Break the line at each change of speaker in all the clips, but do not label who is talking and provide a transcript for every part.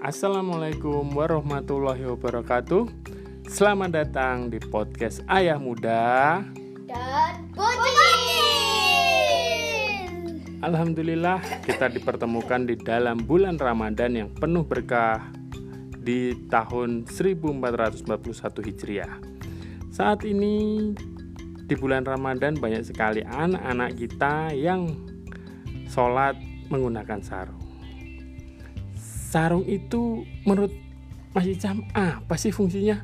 Assalamualaikum warahmatullahi wabarakatuh. Selamat datang di podcast Ayah Muda.
dan Bocin.
Alhamdulillah kita dipertemukan di dalam bulan Ramadan yang penuh berkah di tahun 1441 Hijriah. Saat ini di bulan Ramadan banyak sekali anak-anak kita yang sholat menggunakan sarung. Sarung itu menurut Mas Icam apa sih fungsinya?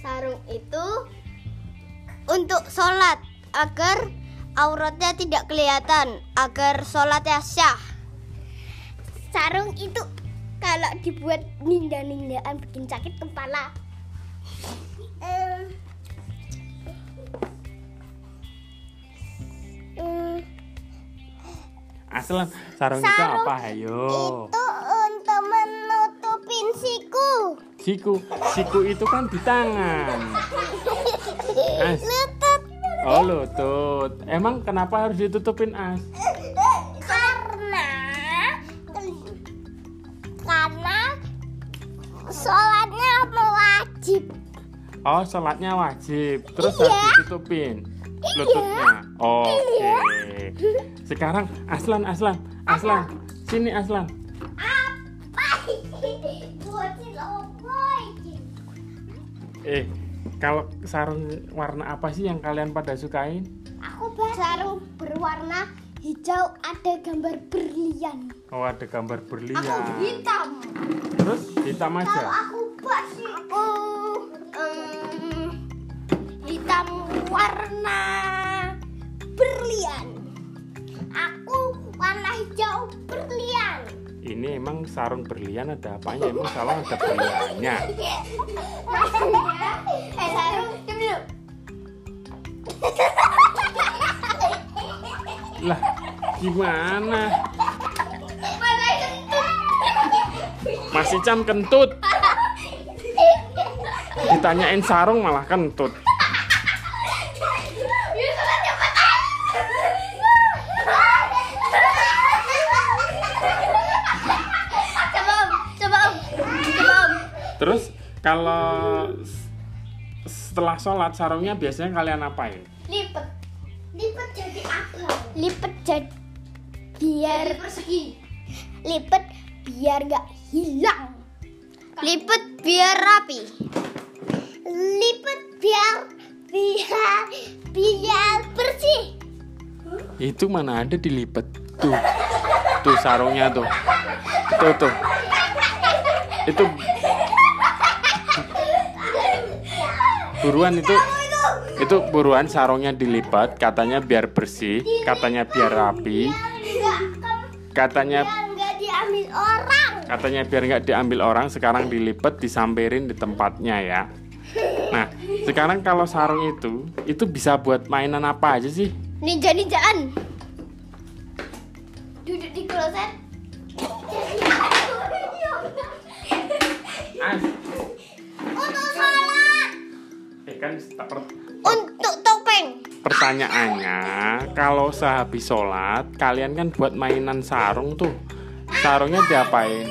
Sarung itu untuk sholat agar auratnya tidak kelihatan, agar sholatnya syah. Sarung itu kalau dibuat ninda-nindaan bikin sakit kepala. Eh, eh,
Aslan, sarung, itu
Sarung
apa? Ayo.
itu siku.
Siku, itu kan di tangan. As.
Lutut
Oh lutut. Emang kenapa harus ditutupin as?
karena karena sholatnya wajib.
Oh sholatnya wajib. Terus
Iya.
harus ditutupin lututnya. Oke. Sekarang Aslan, Aslan, Aslan. Sini Aslan.
Apa
Eh, kalau sarung warna apa sih yang kalian pada sukain?
Aku sarung berwarna hijau ada gambar berlian.
Oh ada gambar berlian.
hitam.
Terus hitam aja.
aku pasti aku em, hitam warna berlian. Aku warna hijau berlian.
Ini emang sarung berlian ada apanya? Emang salah ada berliannya.
Eh sarung dulu.
Lah, gimana?
Mana kentut?
Mas Icam kentut. Ditanyain sarung malah kentut. Kalau setelah sholat sarungnya biasanya kalian apain?
Lipet, lipet jadi apa? Lipet jadi biar persegi. Lipet biar nggak hilang. Lipet biar rapi. Lipet biar biar biar bersih.
Itu mana ada dilipet tuh. Tuh sarungnya tuh. Tuh tuh. Itu buruan itu itu buruan sarungnya dilipat katanya biar bersih katanya biar rapi katanya
Biar nggak diambil orang.
katanya biar nggak diambil orang sekarang dilipet disamperin di tempatnya ya nah sekarang kalau sarung itu itu bisa buat mainan apa aja sih
Ninja ninjaan. Duduk di kloset.
As, eh kan per-
Untuk topeng.
pertanyaannya kalau sehabis sholat kalian kan buat mainan sarung tuh sarungnya diapain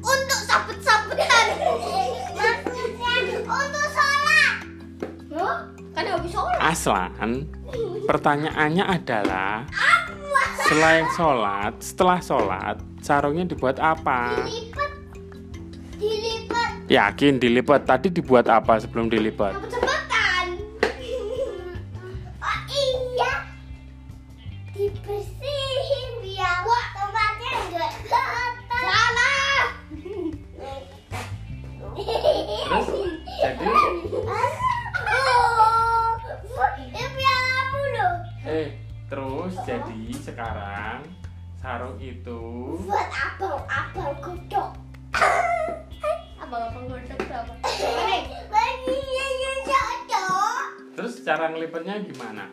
Untuk sabut-sabutan. Untuk sholat. Kan habis sholat.
Aslan pertanyaannya adalah selain sholat setelah sholat sarungnya dibuat apa
Dilipat. Dilipat.
Yakin dilipat tadi dibuat apa sebelum dilipat
Sabut-sabutan. Oh iya. Dibersihin biar tempatnya enggak kotor. Salah.
terus jadi
Oh, ya biar kamu loh.
eh terus jadi sekarang sarung itu
Buat abang-abang godok. Berapa? Bagi yang cocok.
terus cara ngelipetnya gimana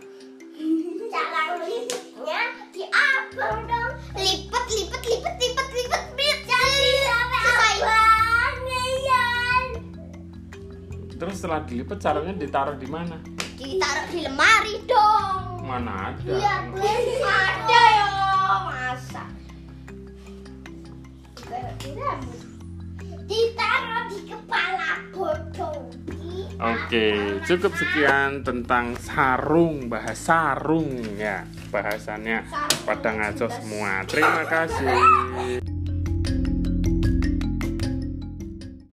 Cara lipetnya di abang dong. Lipet, lipet, lipet, lipet, lipet, lipet. Jadi sampai abang.
Terus setelah dilipet sarungnya ditaruh di mana
Ditaruh di lemari dong.
mana ada
Iya, ada ya. Masa? di rambut. Ditaruh di kepala bodong.
Oke, cukup sekian tentang sarung, bahas sarung ya bahasannya pada ngaco semua. Terima kasih.